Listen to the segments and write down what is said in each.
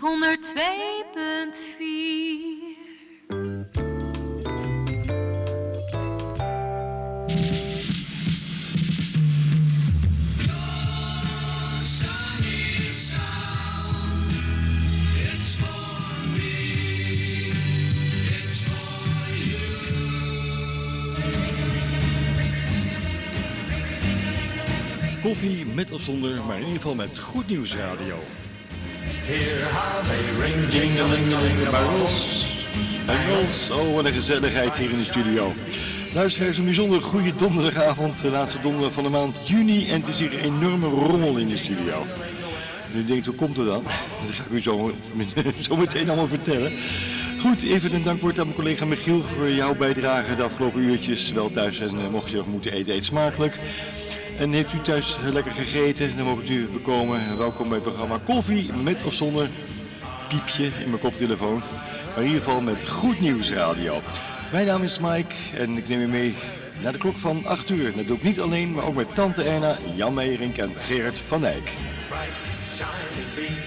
Nieuws 102.4. Koffie met of zonder, maar in ieder geval met Goed Nieuws Radio. Hear how they ring, jingling-a-ling bells. Engels, oh wat een gezelligheid hier in de studio. Luisteraars, een bijzonder goede donderdagavond, de laatste donderdag van de maand juni. En het is hier een enorme rommel in de studio. En u denkt, hoe komt het dan? Dat zal ik u zo, zo meteen allemaal vertellen. Goed, even een dankwoord aan mijn collega Michiel voor jouw bijdrage de afgelopen uurtjes. Wel thuis en eh, mocht je nog moeten eten, eet smakelijk. En heeft u thuis lekker gegeten, dan mogen u bekomen. Welkom bij het programma Koffie, met of zonder piepje in mijn koptelefoon. Maar in ieder geval met Goed Nieuws Radio. Mijn naam is Mike en ik neem u mee naar de klok van 8 uur. Dat doe ik niet alleen, maar ook met Tante Erna, Jan Meijering en Gerard van Dijk.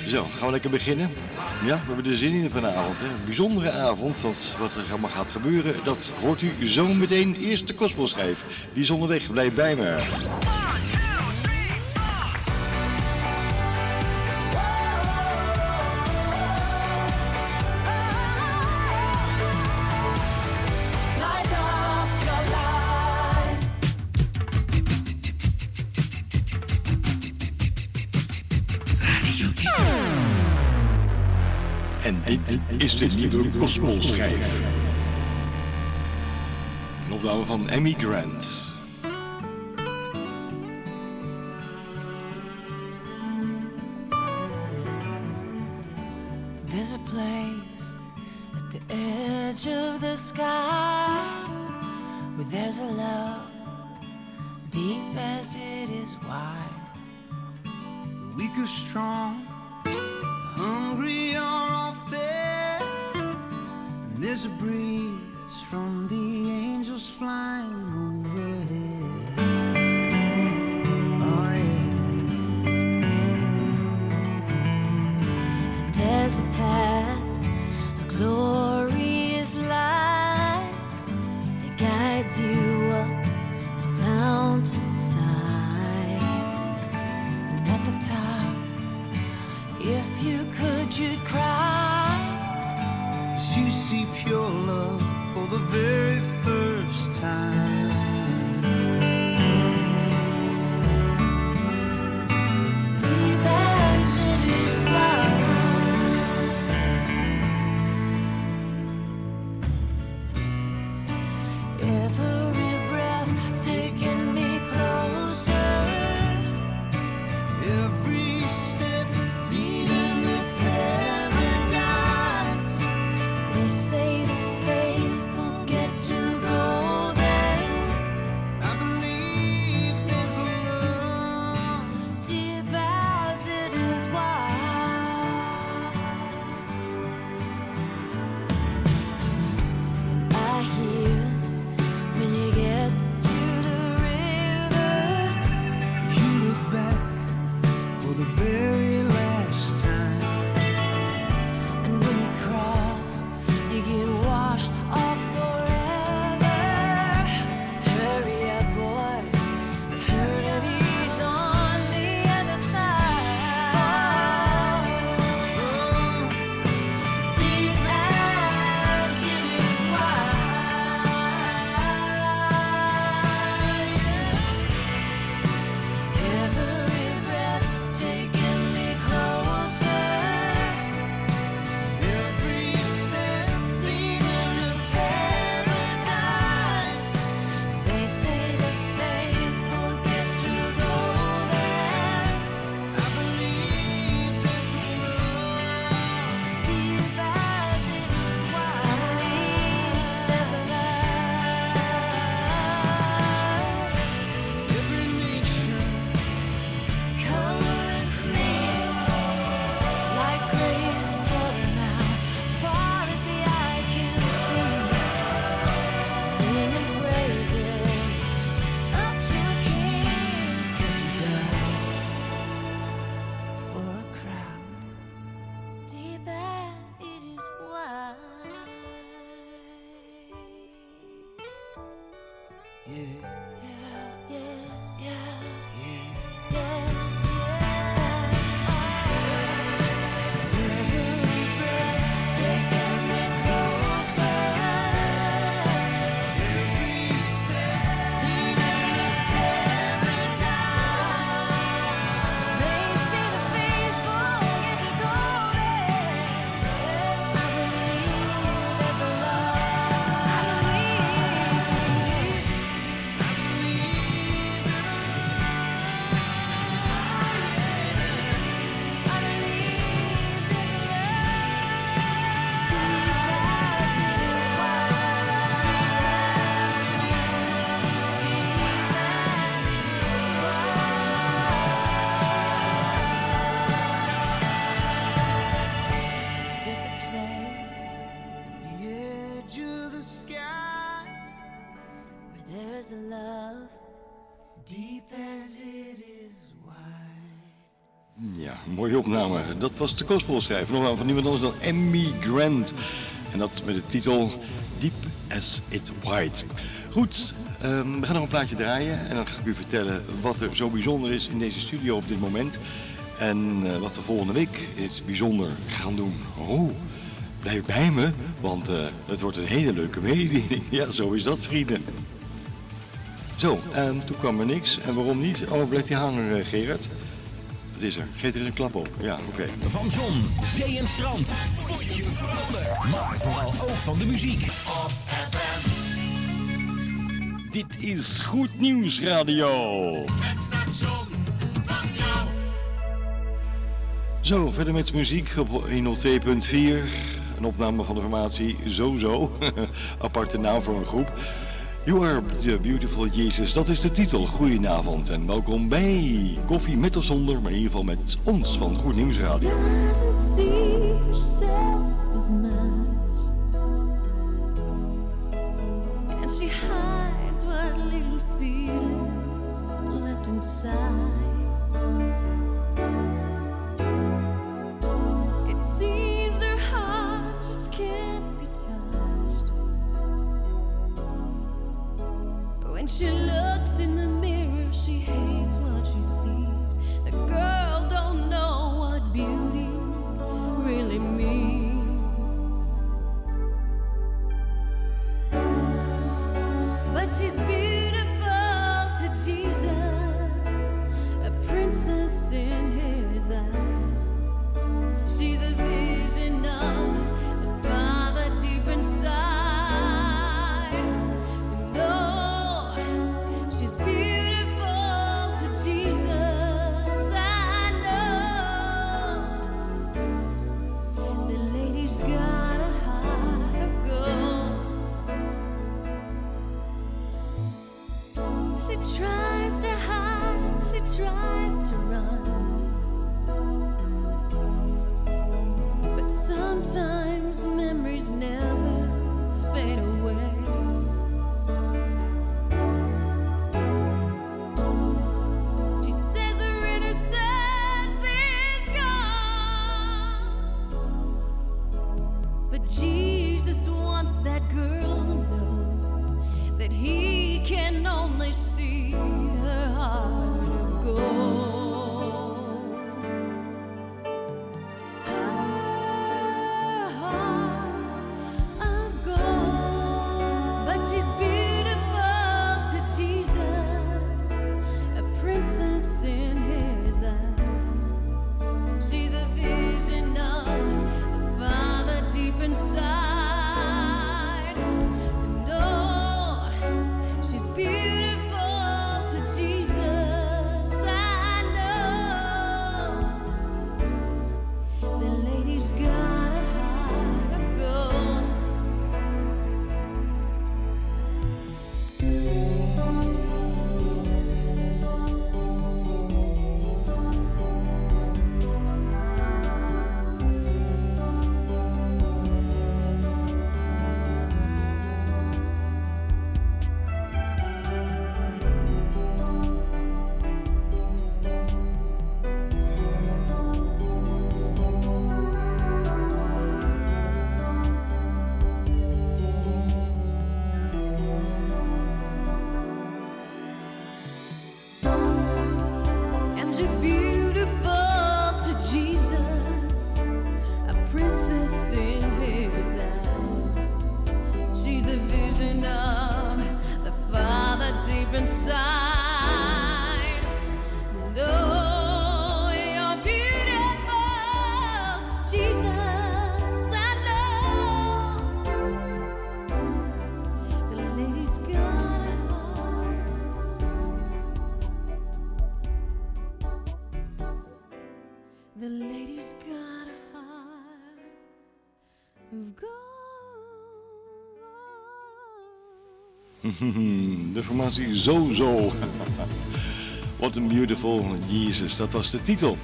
Zo, gaan we lekker beginnen? Ja, we hebben er zin in vanavond. Hè? Een bijzondere avond, want wat er allemaal gaat gebeuren, dat hoort u zo meteen. Eerst de Kosmoschijf. Die is onderweg, blijf bij me. Is de nieuwe Kosmoschijf. Een opname van Emmy Grant. There's a place at the edge of the sky where there's a love deep as it is wide. The weak or strong, there's a breeze from the angels flying overhead. Oh yeah. There's a path, a glorious light that guides you up a mountainside. And at the top, if you could, you'd cry. Very Opname. Dat was de gospelschrijver. Nog van niemand anders dan Emmy Grant. En dat met de titel Deep as It White. Goed, ehm, we gaan nog een plaatje draaien. En dan ga ik u vertellen wat er zo bijzonder is in deze studio op dit moment. En eh, wat we volgende week iets bijzonder gaan doen. Oh, blijf bij me, want eh, het wordt een hele leuke mededeling. Ja, zo is dat, vrienden. Zo, en toen kwam er niks. En waarom niet? Oh, blijft hij hangen, eh, Gerard? Het is er. Geef er eens een klap op. Ja, oké. Van zon, zee en strand. Word je vrolijk. Maar vooral ook van de muziek. Dit is Goed Nieuws Radio. Zo, verder met muziek op 102.4. Een opname van de formatie Zozo. Aparte naam voor een groep. You are the beautiful Jesus, dat is de titel. Goedenavond en welkom bij Koffie met of zonder, maar in ieder geval met ons van Goed Nieuws Radio. When she looks in the mirror, she hates what she sees. The girl don't know what beauty really means. But she's beautiful to Jesus, a princess in his eyes. She's a vision of De formatie Zo Zo. What a Beautiful Jesus, dat was de titel.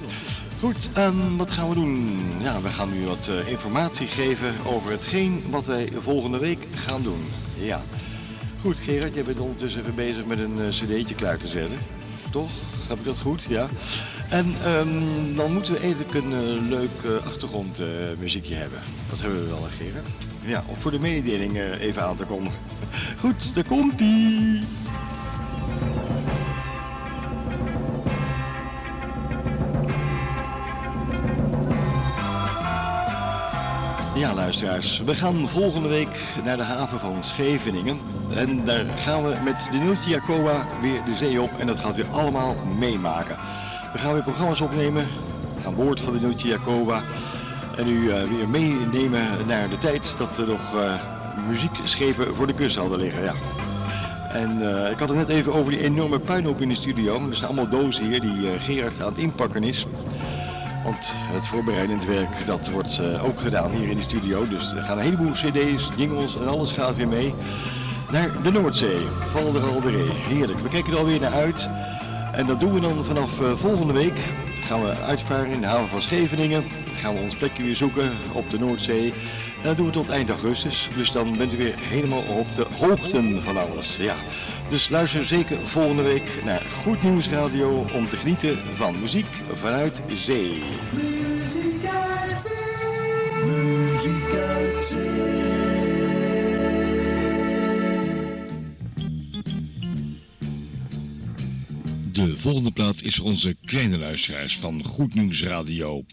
Goed, ehm, wat gaan we doen? Ja, we gaan nu wat eh, informatie geven over hetgeen wat wij volgende week gaan doen. Ja. Goed, Gerard, jij bent ondertussen even bezig met een eh, cd'tje klaar te zetten. Toch? Heb ik dat goed? Ja. En ehm, dan moeten we eigenlijk een eh, leuk achtergrondmuziekje hebben. Dat hebben we wel, Gerard. Ja, om voor de mededeling even aan te komen. Goed, daar komt ie. Ja, luisteraars, we gaan volgende week naar de haven van Scheveningen. En daar gaan we met de Nootje Jacoba weer de zee op en dat gaat weer allemaal meemaken. We gaan weer programma's opnemen aan boord van de Nootje Jacoba. En u eh, weer meenemen naar de tijd dat er nog eh, muziekschepen voor de kust hadden liggen. Ja. En eh, ik had het net even over die enorme puinhoop in de studio. Er zijn allemaal dozen hier die eh, Gerard aan het inpakken is. Want het voorbereidend werk dat wordt eh, ook gedaan hier in de studio. Dus er gaan een heleboel cd's, jingles en alles gaat weer mee naar de Noordzee. Val de. Heerlijk. We kijken er alweer naar uit. En dat doen we dan vanaf volgende week. Gaan we uitvaren in de haven van Scheveningen. Gaan we ons plekje weer zoeken op de Noordzee. En dat doen we tot eind augustus. Dus dan bent u weer helemaal op de hoogte van alles. Ja. Dus luister zeker volgende week naar Goed Nieuws Radio om te genieten van muziek vanuit zee. De volgende plaat is voor onze kleine luisteraars van Goed Nieuws Radio.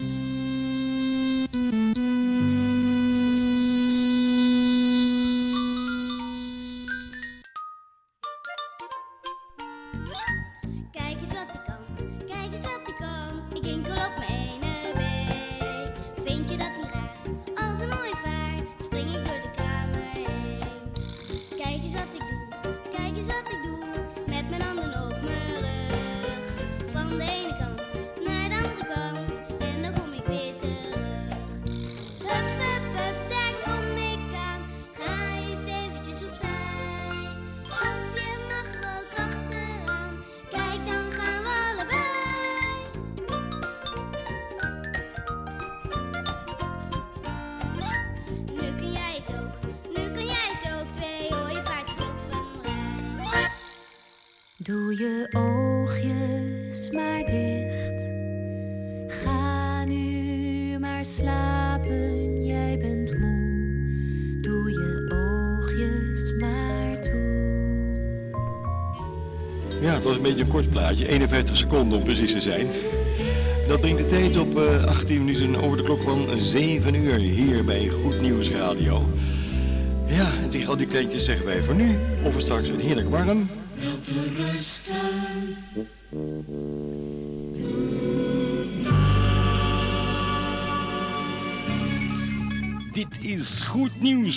Doe je oogjes maar dicht. Ga nu maar slapen, jij bent moe. Doe je oogjes maar toe. Ja, het was een beetje een kort plaatje, 51 seconden om precies te zijn. Dat brengt de tijd op eh, 18 minuten over de klok van 7 uur hier bij Goed Nieuws Radio. Ja, en tegen al die kleintjes zeggen wij voor nu, of straks een heerlijk warm.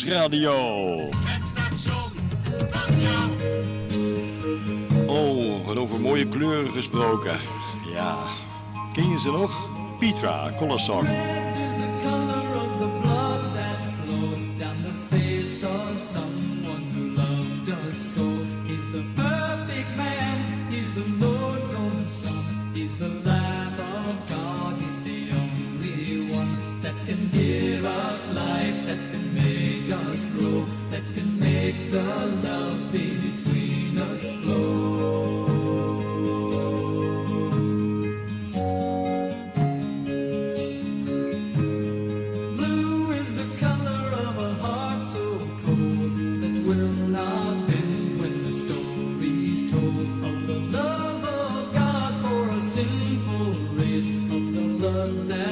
Radio. Oh, wat over mooie kleuren gesproken. Ja, ken je ze nog? Petra, Color the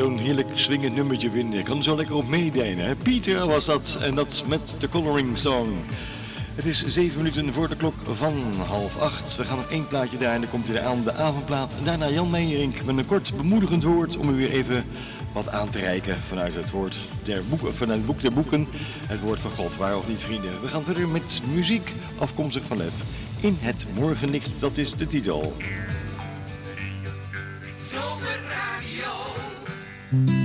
zo'n heerlijk swingend nummertje vinden. Ik kan zo lekker op meedijnen. Pieter was dat en dat met de Coloring Song. Het is zeven minuten voor de klok van half acht. We gaan nog één plaatje daar en dan komt hij aan de avondplaat. En daarna Jan Meijerink met een kort bemoedigend woord om u weer even wat aan te reiken vanuit het, woord der boeken, vanuit het boek der boeken. Het woord van God, waar of niet vrienden. We gaan verder met muziek afkomstig van Lef. In het morgenlicht, dat is de titel. Mm-hmm.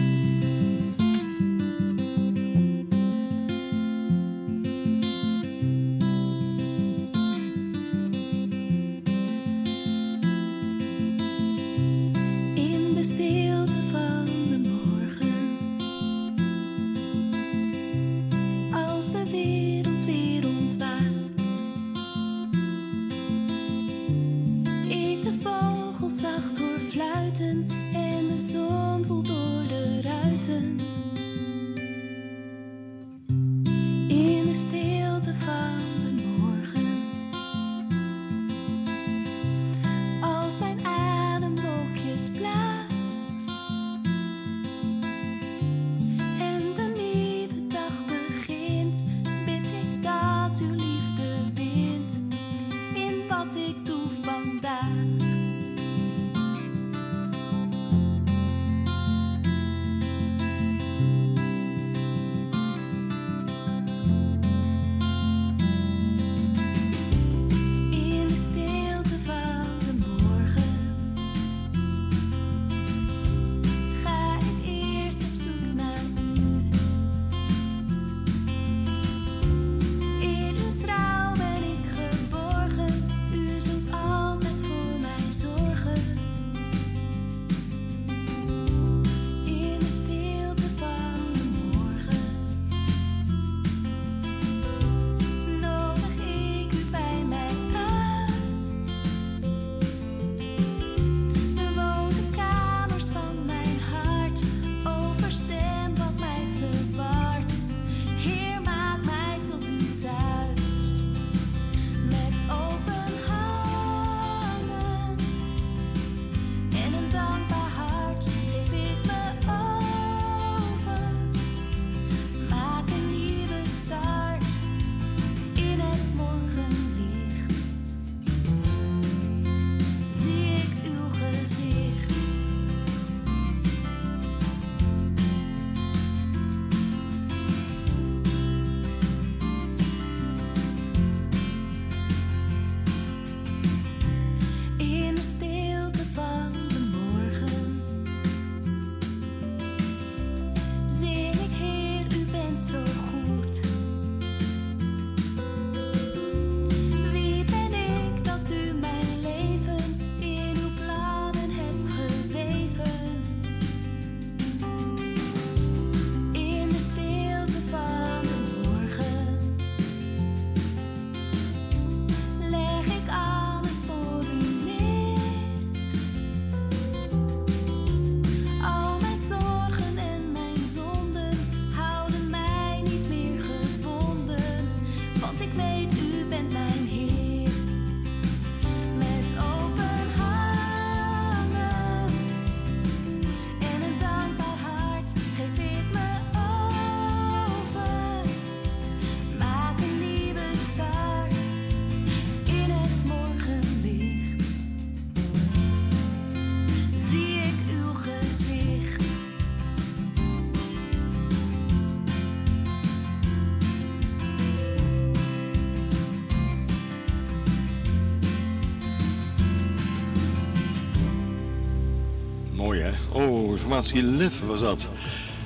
Oh, formatie Lef was dat.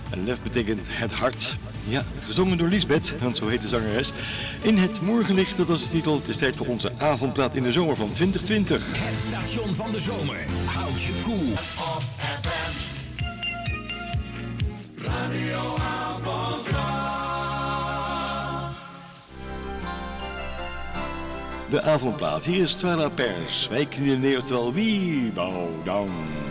En Lef betekent het hart. Ja, gezongen door Lisbeth, want zo heet de zangeres. In het morgenlicht, dat was de titel. Het is tijd voor onze avondplaat in de zomer van 2020. Het station van de zomer. Houd je koel. De avondplaat. Hier is Twala Pers. Wij knielen neer, terwijl wie bow down.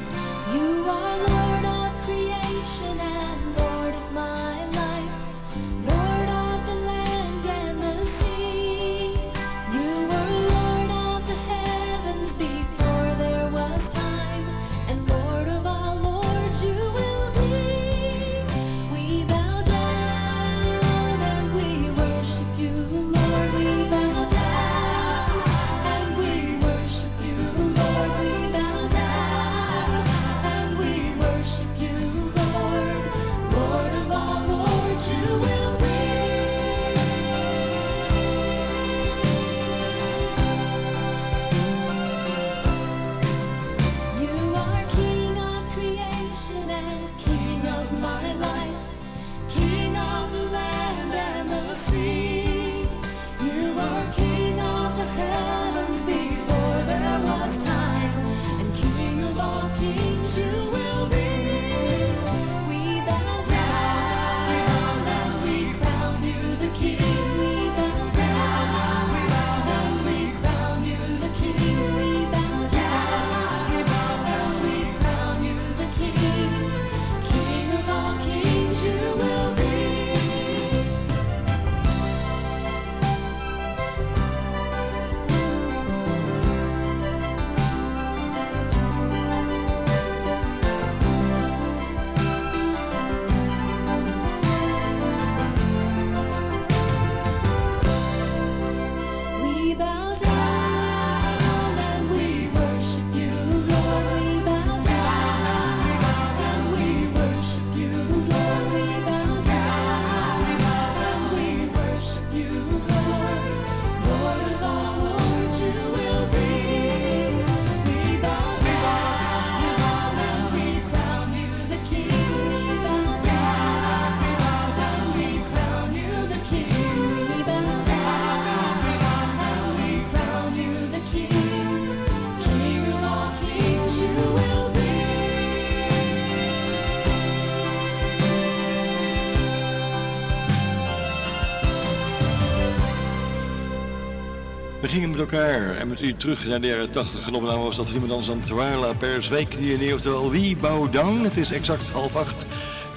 Met elkaar en met u terug naar de jaren 80. En op naam was dat niemand anders dan Twyla Pers. Wij knielen neer, oftewel wie bow down. Het is exact half acht.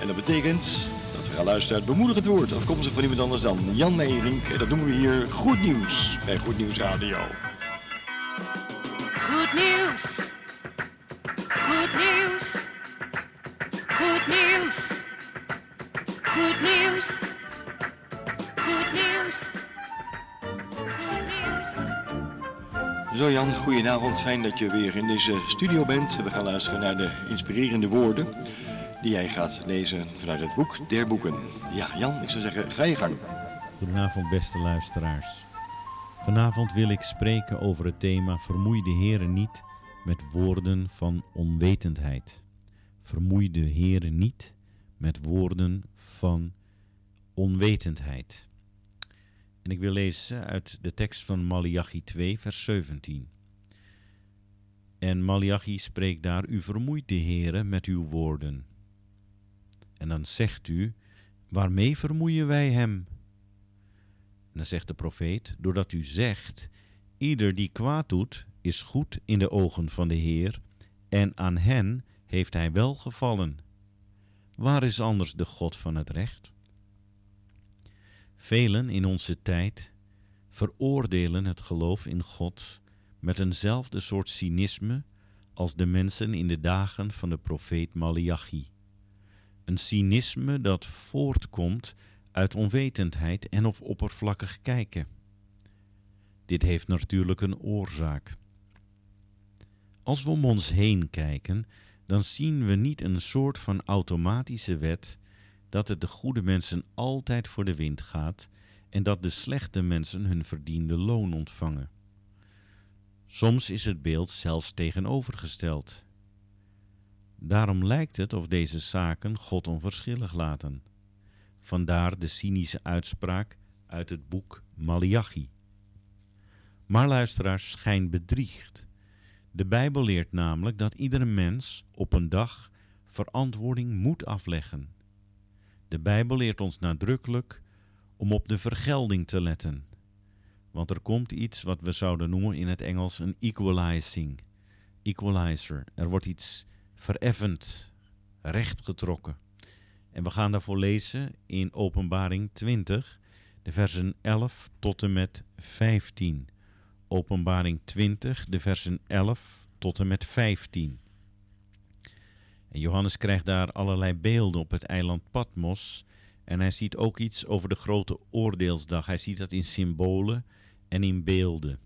En dat betekent dat we gaan luisteren het bemoedigend woord. Afkomstig van iemand anders dan Jan Meijering. En dat noemen we hier Goed Nieuws bij Goed Nieuws Radio. Goed nieuws. Zo Jan, goedenavond. Fijn dat je weer in deze studio bent. We gaan luisteren naar de inspirerende woorden die jij gaat lezen vanuit het boek der boeken. Ja, Jan, ik zou zeggen, ga je gang. Goedenavond, beste luisteraars. Vanavond wil ik spreken over het thema Vermoei de Heere niet met woorden van onwetendheid. Vermoei de Heere niet met woorden van onwetendheid. En ik wil lezen uit de tekst van Malachi 2, vers 17. En Malachi spreekt daar, u vermoeit de Heere met uw woorden. En dan zegt u, waarmee vermoeien wij hem? En dan zegt de profeet, doordat u zegt, ieder die kwaad doet, is goed in de ogen van de Heer, en aan hen heeft hij wel gevallen. Waar is anders de God van het recht? Velen in onze tijd veroordelen het geloof in God met eenzelfde soort cynisme als de mensen in de dagen van de profeet Malachi. Een cynisme dat voortkomt uit onwetendheid en of oppervlakkig kijken. Dit heeft natuurlijk een oorzaak. Als we om ons heen kijken, dan zien we niet een soort van automatische wet dat het de goede mensen altijd voor de wind gaat en dat de slechte mensen hun verdiende loon ontvangen. Soms is het beeld zelfs tegenovergesteld. Daarom lijkt het of deze zaken God onverschillig laten. Vandaar de cynische uitspraak uit het boek Malachi. Maar luisteraars, schijn bedriegt. De Bijbel leert namelijk dat iedere mens op een dag verantwoording moet afleggen. De Bijbel leert ons nadrukkelijk om op de vergelding te letten. Want er komt iets wat we zouden noemen in het Engels een equalizing. Equalizer. Er wordt iets vereffend, rechtgetrokken. En we gaan daarvoor lezen in Openbaring 20, de versen 11 tot en met 15. Openbaring 20, de versen 11 tot en met 15. En Johannes krijgt daar allerlei beelden op het eiland Patmos. En hij ziet ook iets over de grote oordeelsdag. Hij ziet dat in symbolen en in beelden.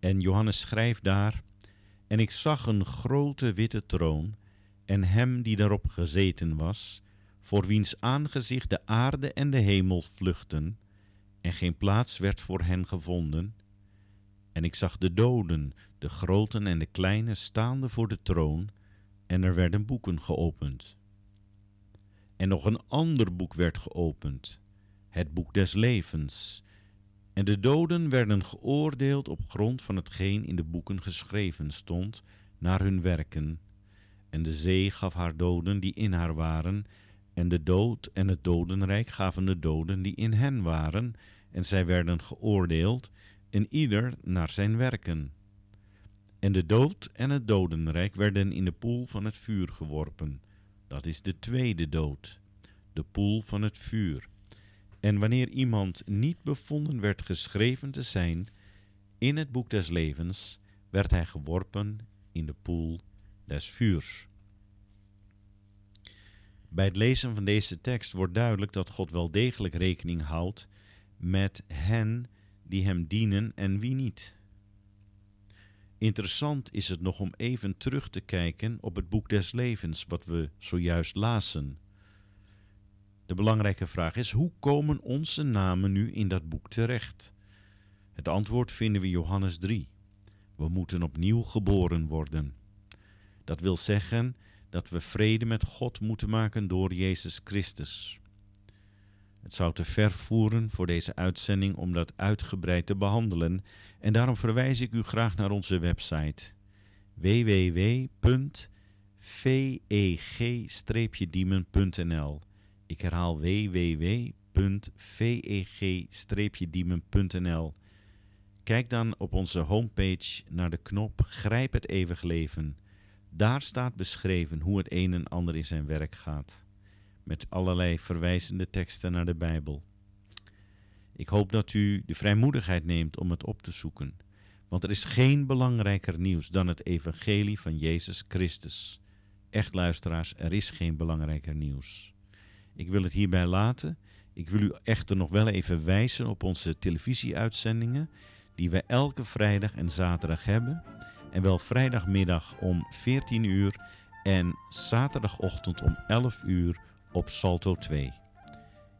En Johannes schrijft daar: En ik zag een grote witte troon, en hem die daarop gezeten was, voor wiens aangezicht de aarde en de hemel vluchtten, en geen plaats werd voor hen gevonden. En ik zag de doden, de groten en de kleine, staande voor de troon, en er werden boeken geopend. En nog een ander boek werd geopend, het boek des levens. En de doden werden geoordeeld op grond van hetgeen in de boeken geschreven stond, naar hun werken. En de zee gaf haar doden die in haar waren, en de dood en het dodenrijk gaven de doden die in hen waren, en zij werden geoordeeld, en ieder naar zijn werken. En de dood en het dodenrijk werden in de poel van het vuur geworpen. Dat is de tweede dood, de poel van het vuur. En wanneer iemand niet bevonden werd geschreven te zijn in het boek des levens, werd hij geworpen in de poel des vuurs. Bij het lezen van deze tekst wordt duidelijk dat God wel degelijk rekening houdt met hen die hem dienen en wie niet. Interessant is het nog om even terug te kijken op het boek des levens, wat we zojuist lazen. De belangrijke vraag is: hoe komen onze namen nu in dat boek terecht? Het antwoord vinden we in Johannes 3. We moeten opnieuw geboren worden. Dat wil zeggen dat we vrede met God moeten maken door Jezus Christus. Het zou te ver voeren voor deze uitzending om dat uitgebreid te behandelen. En daarom verwijs ik u graag naar onze website www.veg-diemen.nl Ik herhaal www.veg-diemen.nl Kijk dan op onze homepage naar de knop Grijp het eeuwig leven. Daar staat beschreven hoe het een en ander in zijn werk gaat met allerlei verwijzende teksten naar de Bijbel. Ik hoop dat u de vrijmoedigheid neemt om het op te zoeken, want er is geen belangrijker nieuws dan het evangelie van Jezus Christus. Echt luisteraars, er is geen belangrijker nieuws. Ik wil het hierbij laten. Ik wil u echter nog wel even wijzen op onze televisieuitzendingen, die wij elke vrijdag en zaterdag hebben. En wel vrijdagmiddag om 14 uur en zaterdagochtend om 11 uur op Salto 2.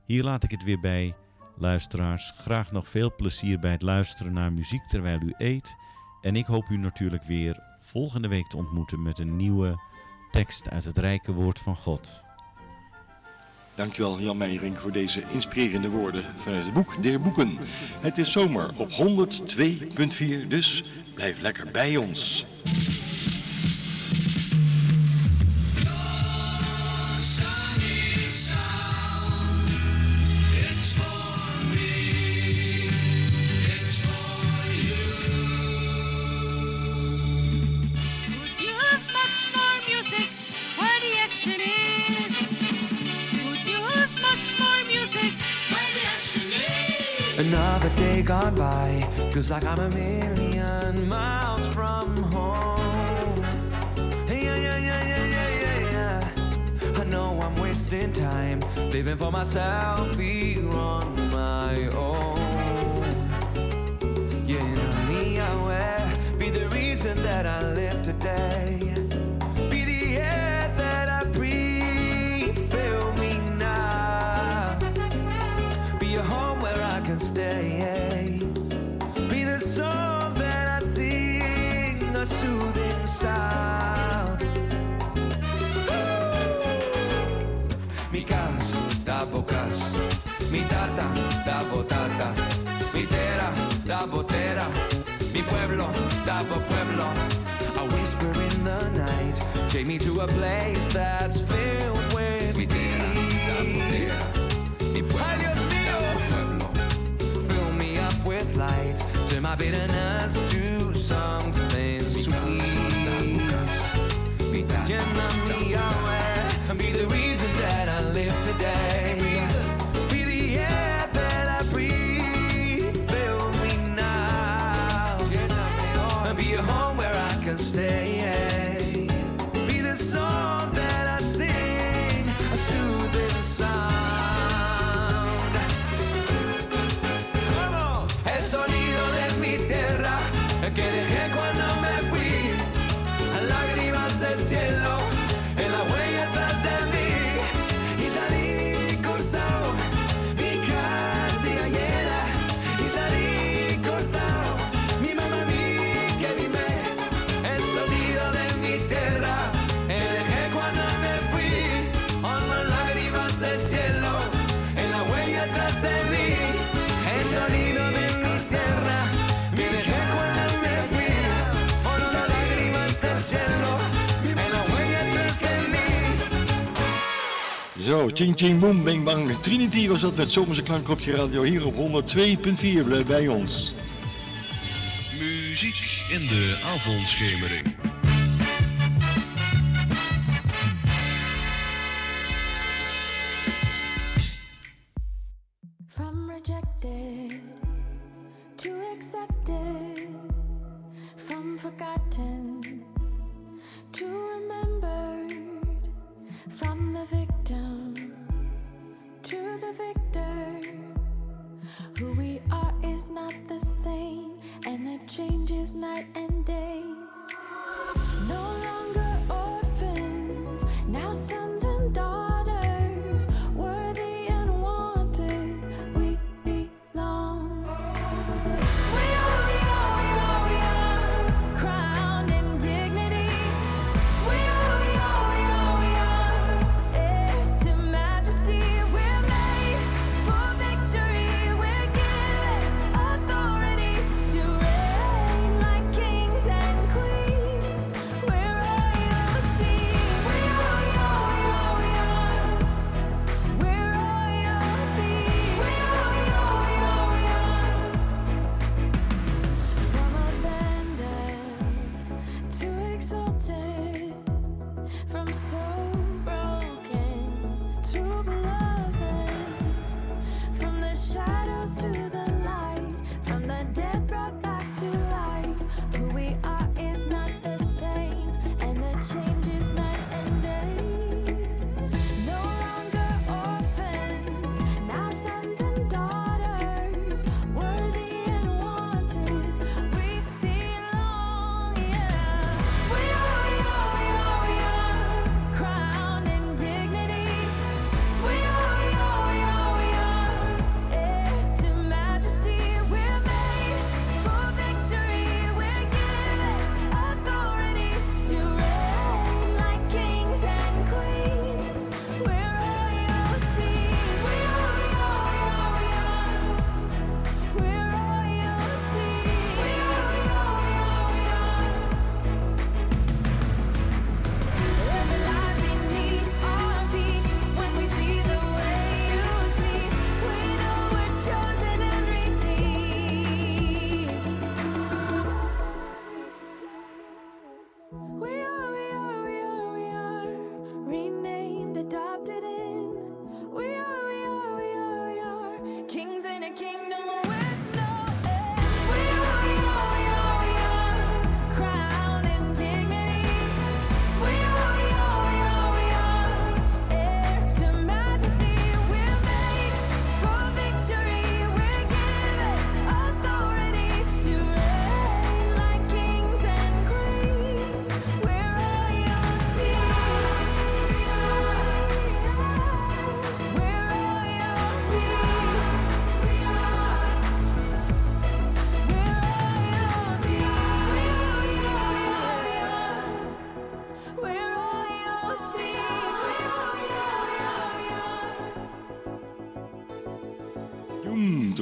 Hier laat ik het weer bij. Luisteraars, graag nog veel plezier bij het luisteren naar muziek terwijl u eet. En ik hoop u natuurlijk weer volgende week te ontmoeten met een nieuwe tekst uit het rijke woord van God. Dankjewel Jan Meijering voor deze inspirerende woorden vanuit het boek der boeken. Het is zomer op 102.4, dus blijf lekker bij ons. Another day gone by, feels like I'm a million miles from home. Yeah, yeah, yeah, yeah, yeah, yeah. I know I'm wasting time, living for myself here on my own. Yeah, me, I wear, be the reason that I live today. A Pueblo. I whisper in the night, take me to a place that's filled with Mi tierra, Mi Adios mío. Fill me up with light, turn my bitterness Zo, ching ching boom, bing bang. Trinity was dat met zomerse klank op je radio hier op 102.4. Blijf bij ons. Muziek in de avondschemering.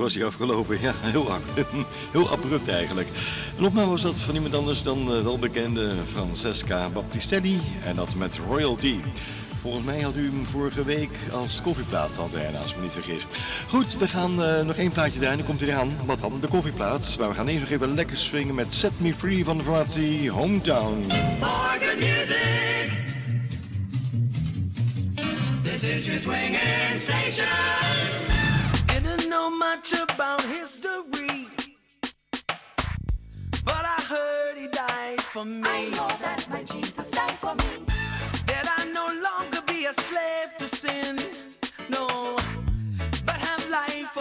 was hij afgelopen. Ja, heel, heel abrupt eigenlijk. Een opname was dat van iemand anders dan eh, welbekende Francesca Baptistelli. En dat met Royalty. Volgens mij had u hem vorige week als koffieplaat al hij, als ik me niet vergis. Goed, we gaan eh, nog één plaatje draaien dan komt hij eraan. Wat dan? De koffieplaat. Maar we gaan eerst nog even lekker swingen met Set Me Free van de formatie Hometown. For good music. This is your swinging station. much about history, but I heard he died for me. I know that my Jesus died for me. That I no longer be a slave to sin, no, but have life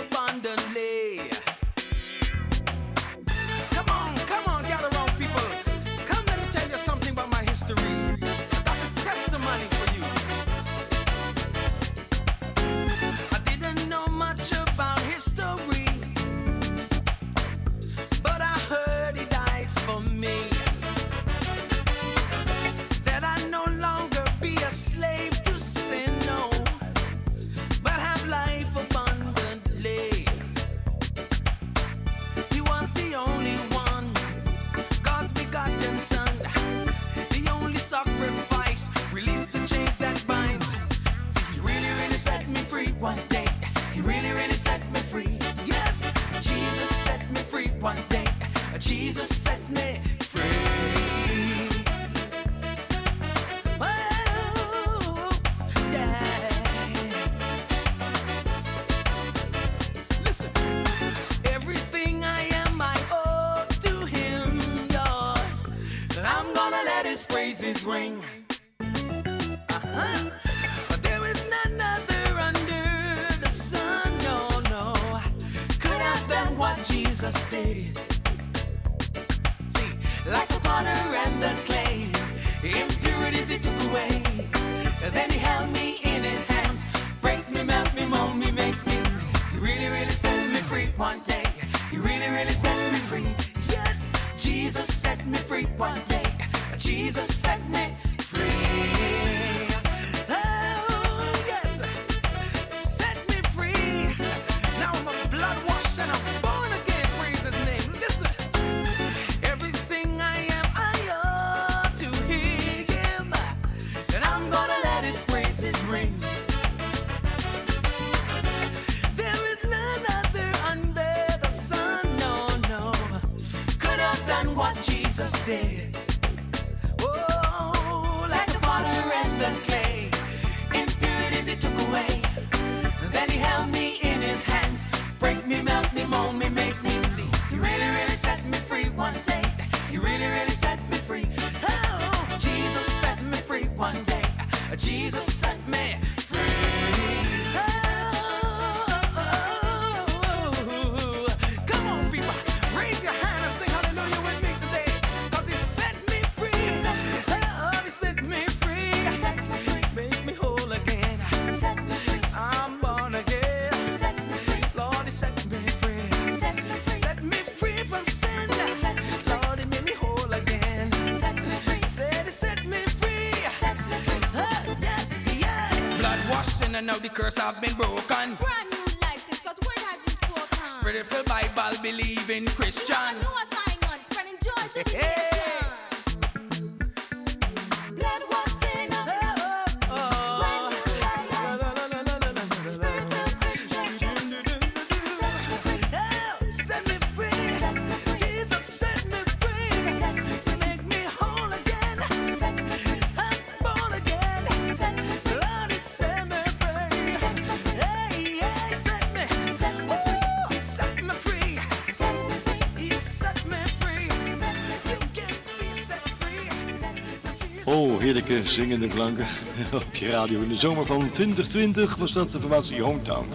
zingende klanken op je radio. In de zomer van 2020 was dat de formatie Hometown.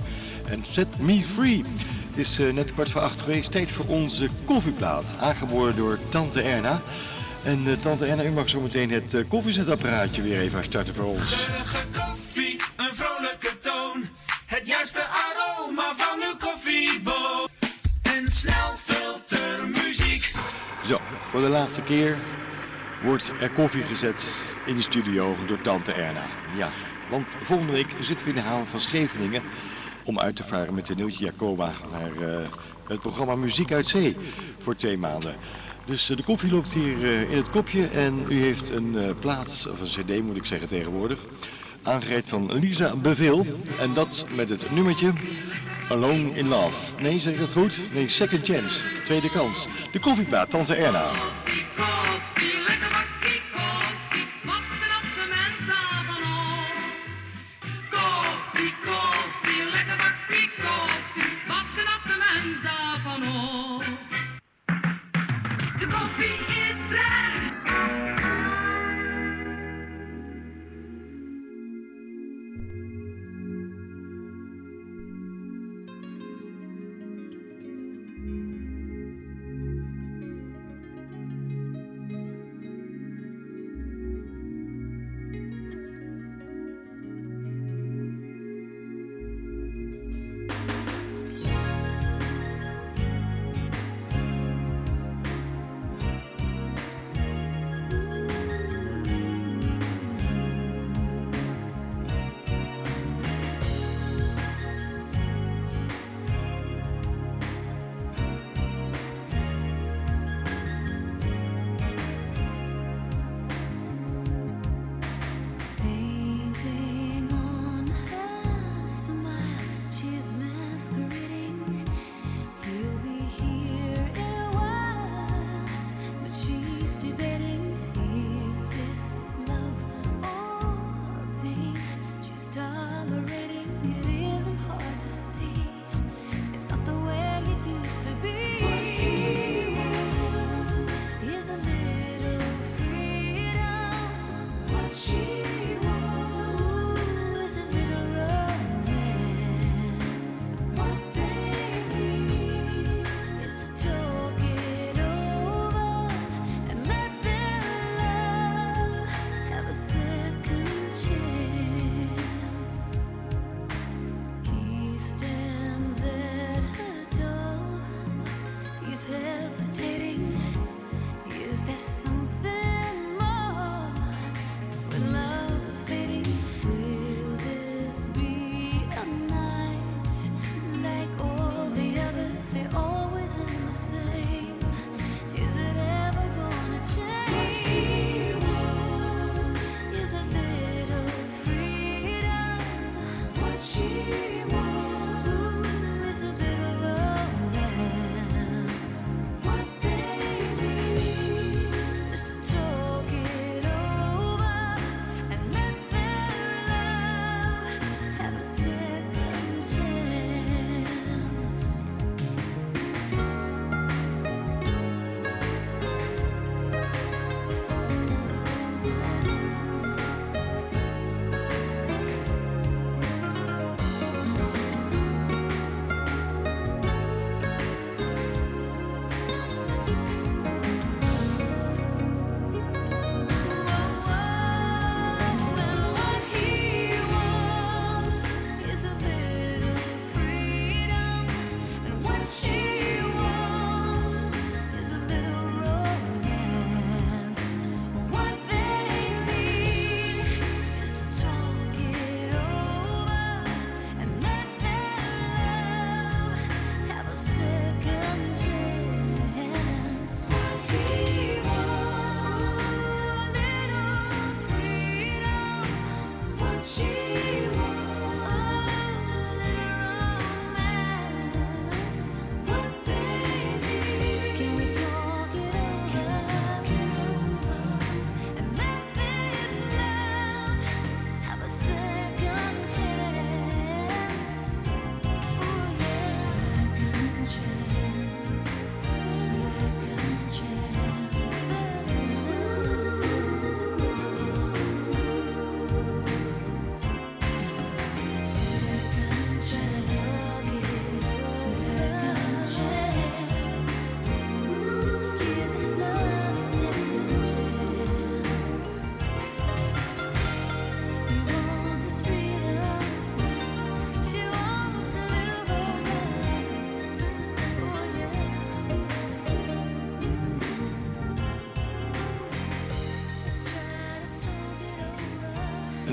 En Set Me Free is eh, net kwart voor acht geweest. Tijd voor onze koffieplaat, aangeboren door Tante Erna. En eh, Tante Erna, u mag zo meteen het eh, koffiezetapparaatje weer even starten voor ons. Een vrolijke toon. Het juiste aroma van uw koffieboom. En snel filtermuziek. Zo, voor de laatste keer wordt er koffie gezet in de studio door tante Erna. Ja, want volgende week zitten we in de haven van Scheveningen om uit te varen met de Neeltje Jacoba naar eh, het programma Muziek uit Zee voor twee maanden. Dus eh, de koffie loopt hier eh, in het kopje en u heeft een plaats, of een cd moet ik zeggen tegenwoordig, aangereikt van Lisa Beveel. En dat met het nummertje Alone in Love. Nee, zeg ik dat goed? Nee, Second Chance, tweede kans. De koffieplaat, Tante Erna.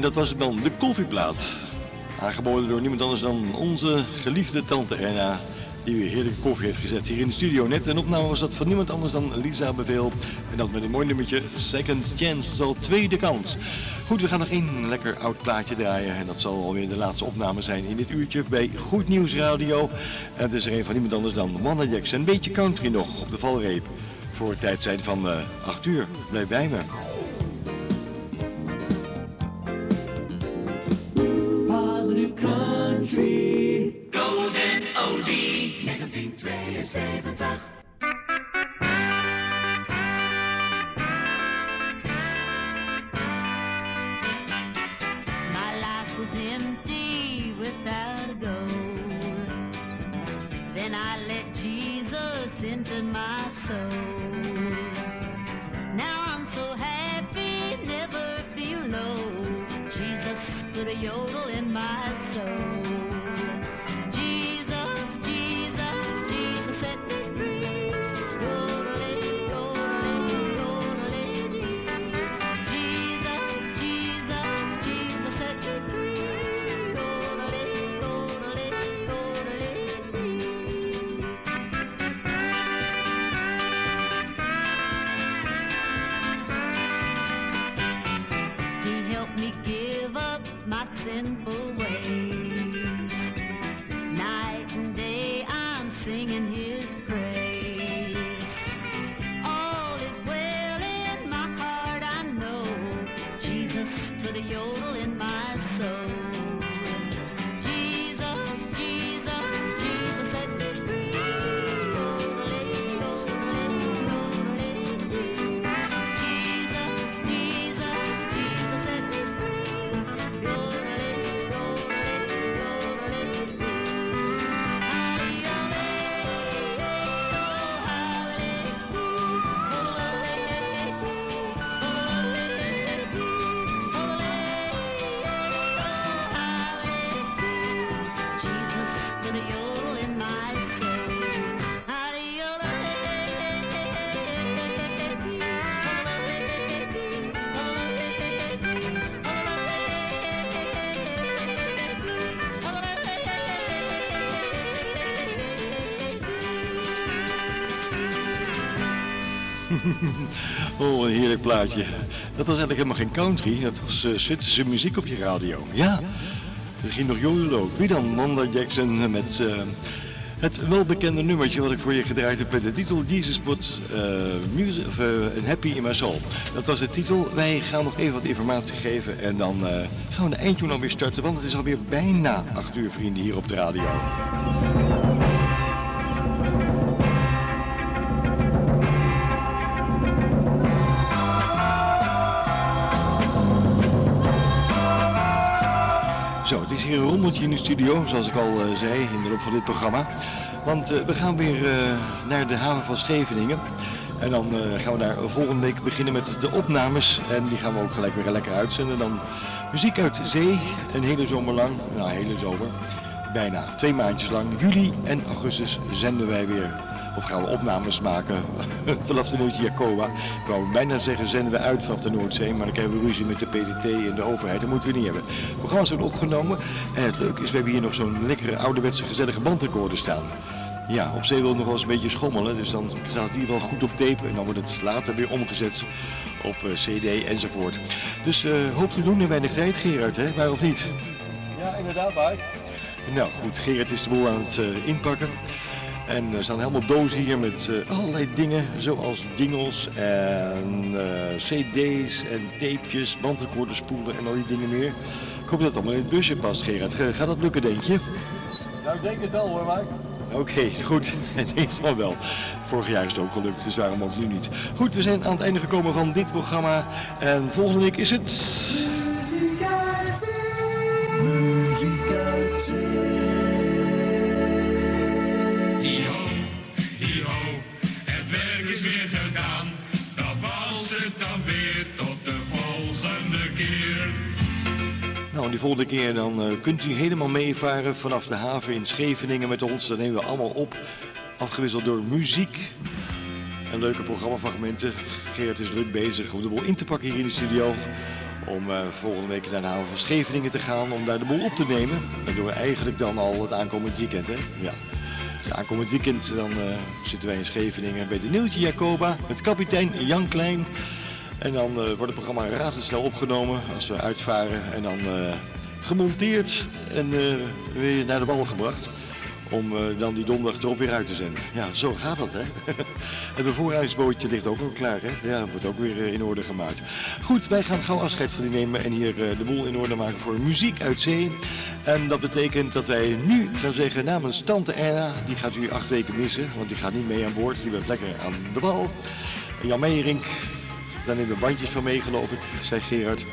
dat was dan de koffieplaat. Aangeboden door niemand anders dan onze geliefde tante Erna. Die weer heerlijke koffie heeft gezet hier in de studio. Net een opname was dat van niemand anders dan Lisa Beveel. En dat met een mooi nummertje Second Chance, dus al tweede kans. Goed, we gaan nog één lekker oud plaatje draaien. En dat zal alweer de laatste opname zijn in dit uurtje bij Goed Nieuws Radio. En het is er een van niemand anders dan Wanda Jackson. Een beetje country nog op de valreep. Voor het tijdzijde van eh, uh, 8 uur. Blijf bij me. Positive country. Golden oldie. 1972. My life was empty without a. Then I let Jesus into my soul. Now I'm so happy, never feel low. Jesus put a yodel Oh, een heerlijk plaatje. Dat was eigenlijk helemaal geen country, dat was eh, Zwitserse muziek op je radio. Ja, er ging nog jodelen ook. Wie dan? Wanda Jackson met eh, het welbekende nummertje wat ik voor je gedraaid heb met de titel Jesus Put eh, music, of, eh, Happy in My Soul. Dat was de titel. Wij gaan nog even wat informatie geven en dan eh, gaan we de eindtune alweer starten, want het is alweer bijna 8 uur vrienden hier op de radio. Een rommeltje in de studio, zoals ik al eh, zei in de loop van dit programma. Want eh, we gaan weer eh, naar de haven van Scheveningen. En dan gaan we daar volgende week beginnen met de opnames. En die gaan we ook gelijk weer lekker uitzenden. Dan muziek uit zee, een hele zomer lang. Nou, hele zomer. Bijna twee maandjes lang. Juli en augustus zenden wij weer. Of gaan we opnames maken vanaf de Noordje Jacoba. Ik wou bijna zeggen zenden we uit vanaf de Noordzee. Maar dan krijgen we ruzie met de PDT en de overheid. Dat moeten we niet hebben. Programma's worden opgenomen. En het leuke is, we hebben hier nog zo'n lekkere ouderwetse gezellige bandrecorder staan. Ja, op zee wil het nog wel eens een beetje schommelen. Dus dan staat het hier wel goed op tape. En dan wordt het later weer omgezet op eh, cd enzovoort. Dus eh, hoop te doen en weinig tijd Gerard, hè? Waar of niet? Ja, inderdaad, waar. Nou goed, Gerard is de boel aan het eh, inpakken. En er staan helemaal dozen hier met eh, allerlei dingen, zoals dingels en eh, cd's en tapejes, bandrecorders, spoelen en al die dingen meer. Ik hoop dat het allemaal in het busje past, Gerard. Ga- Gaat dat lukken, denk je? Nou, ik denk het wel hoor, Mike. Oké, goed. Ik denk van wel. Vorig jaar is het ook gelukt, dus waarom ook nu niet. Goed, we zijn aan het einde gekomen van dit programma. En volgende week is het... Die volgende keer dan eh, kunt u helemaal meevaren vanaf de haven in Scheveningen met ons. Dat nemen we allemaal op, afgewisseld door muziek en leuke programmafragmenten. Gerard is druk bezig om de boel in te pakken hier in de studio. om eh, volgende week naar de haven van Scheveningen te gaan om daar de boel op te nemen. Dat doen we eigenlijk dan al het aankomend weekend, hè? Ja. Dus aankomend weekend dan eh, zitten wij in Scheveningen bij de Neeltje Jacoba met kapitein Jan Klein. En dan eh, wordt het programma razendsnel opgenomen als we uitvaren en dan eh, gemonteerd en eh, weer naar de bal gebracht. Om dan die donderdag erop weer uit te zenden. Ja, zo gaat dat, hè? het bevoorradingsbootje ligt ook al klaar, hè? Ja, wordt ook weer in orde gemaakt. Goed, wij gaan gauw afscheid van u nemen en hier de boel in orde maken voor muziek uit zee. En dat betekent dat wij nu gaan zeggen namens Tante Erna, die gaat u acht weken missen, want die gaat niet mee aan boord. Die bent lekker aan de bal. Jan Meijerink, daar nemen we bandjes van mee, geloof ik, zei Gerard.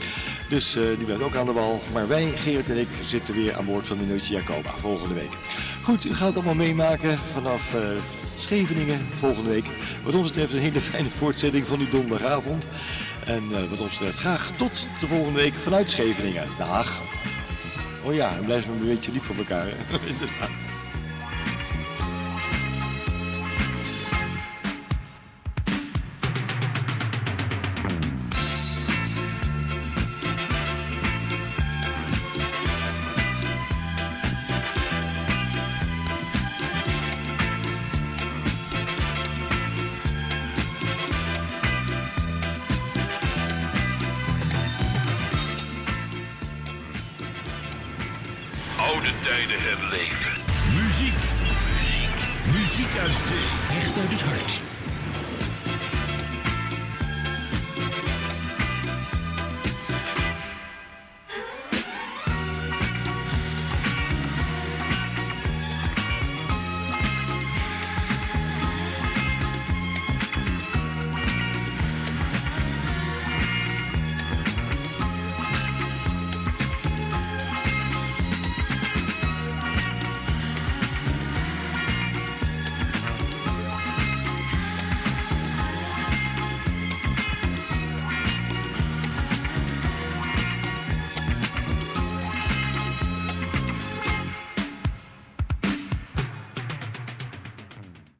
Dus eh, die blijft ook aan de bal. Maar wij, Gerard en ik, zitten weer aan boord van de Neutje Jacoba volgende week. Goed, u gaat het allemaal meemaken vanaf eh, Scheveningen volgende week. Wat ons betreft een hele fijne voortzetting van uw donderdagavond. En eh, wat ons betreft graag tot de volgende week vanuit Scheveningen. Dag. Oh ja, en blijf maar een beetje lief voor elkaar.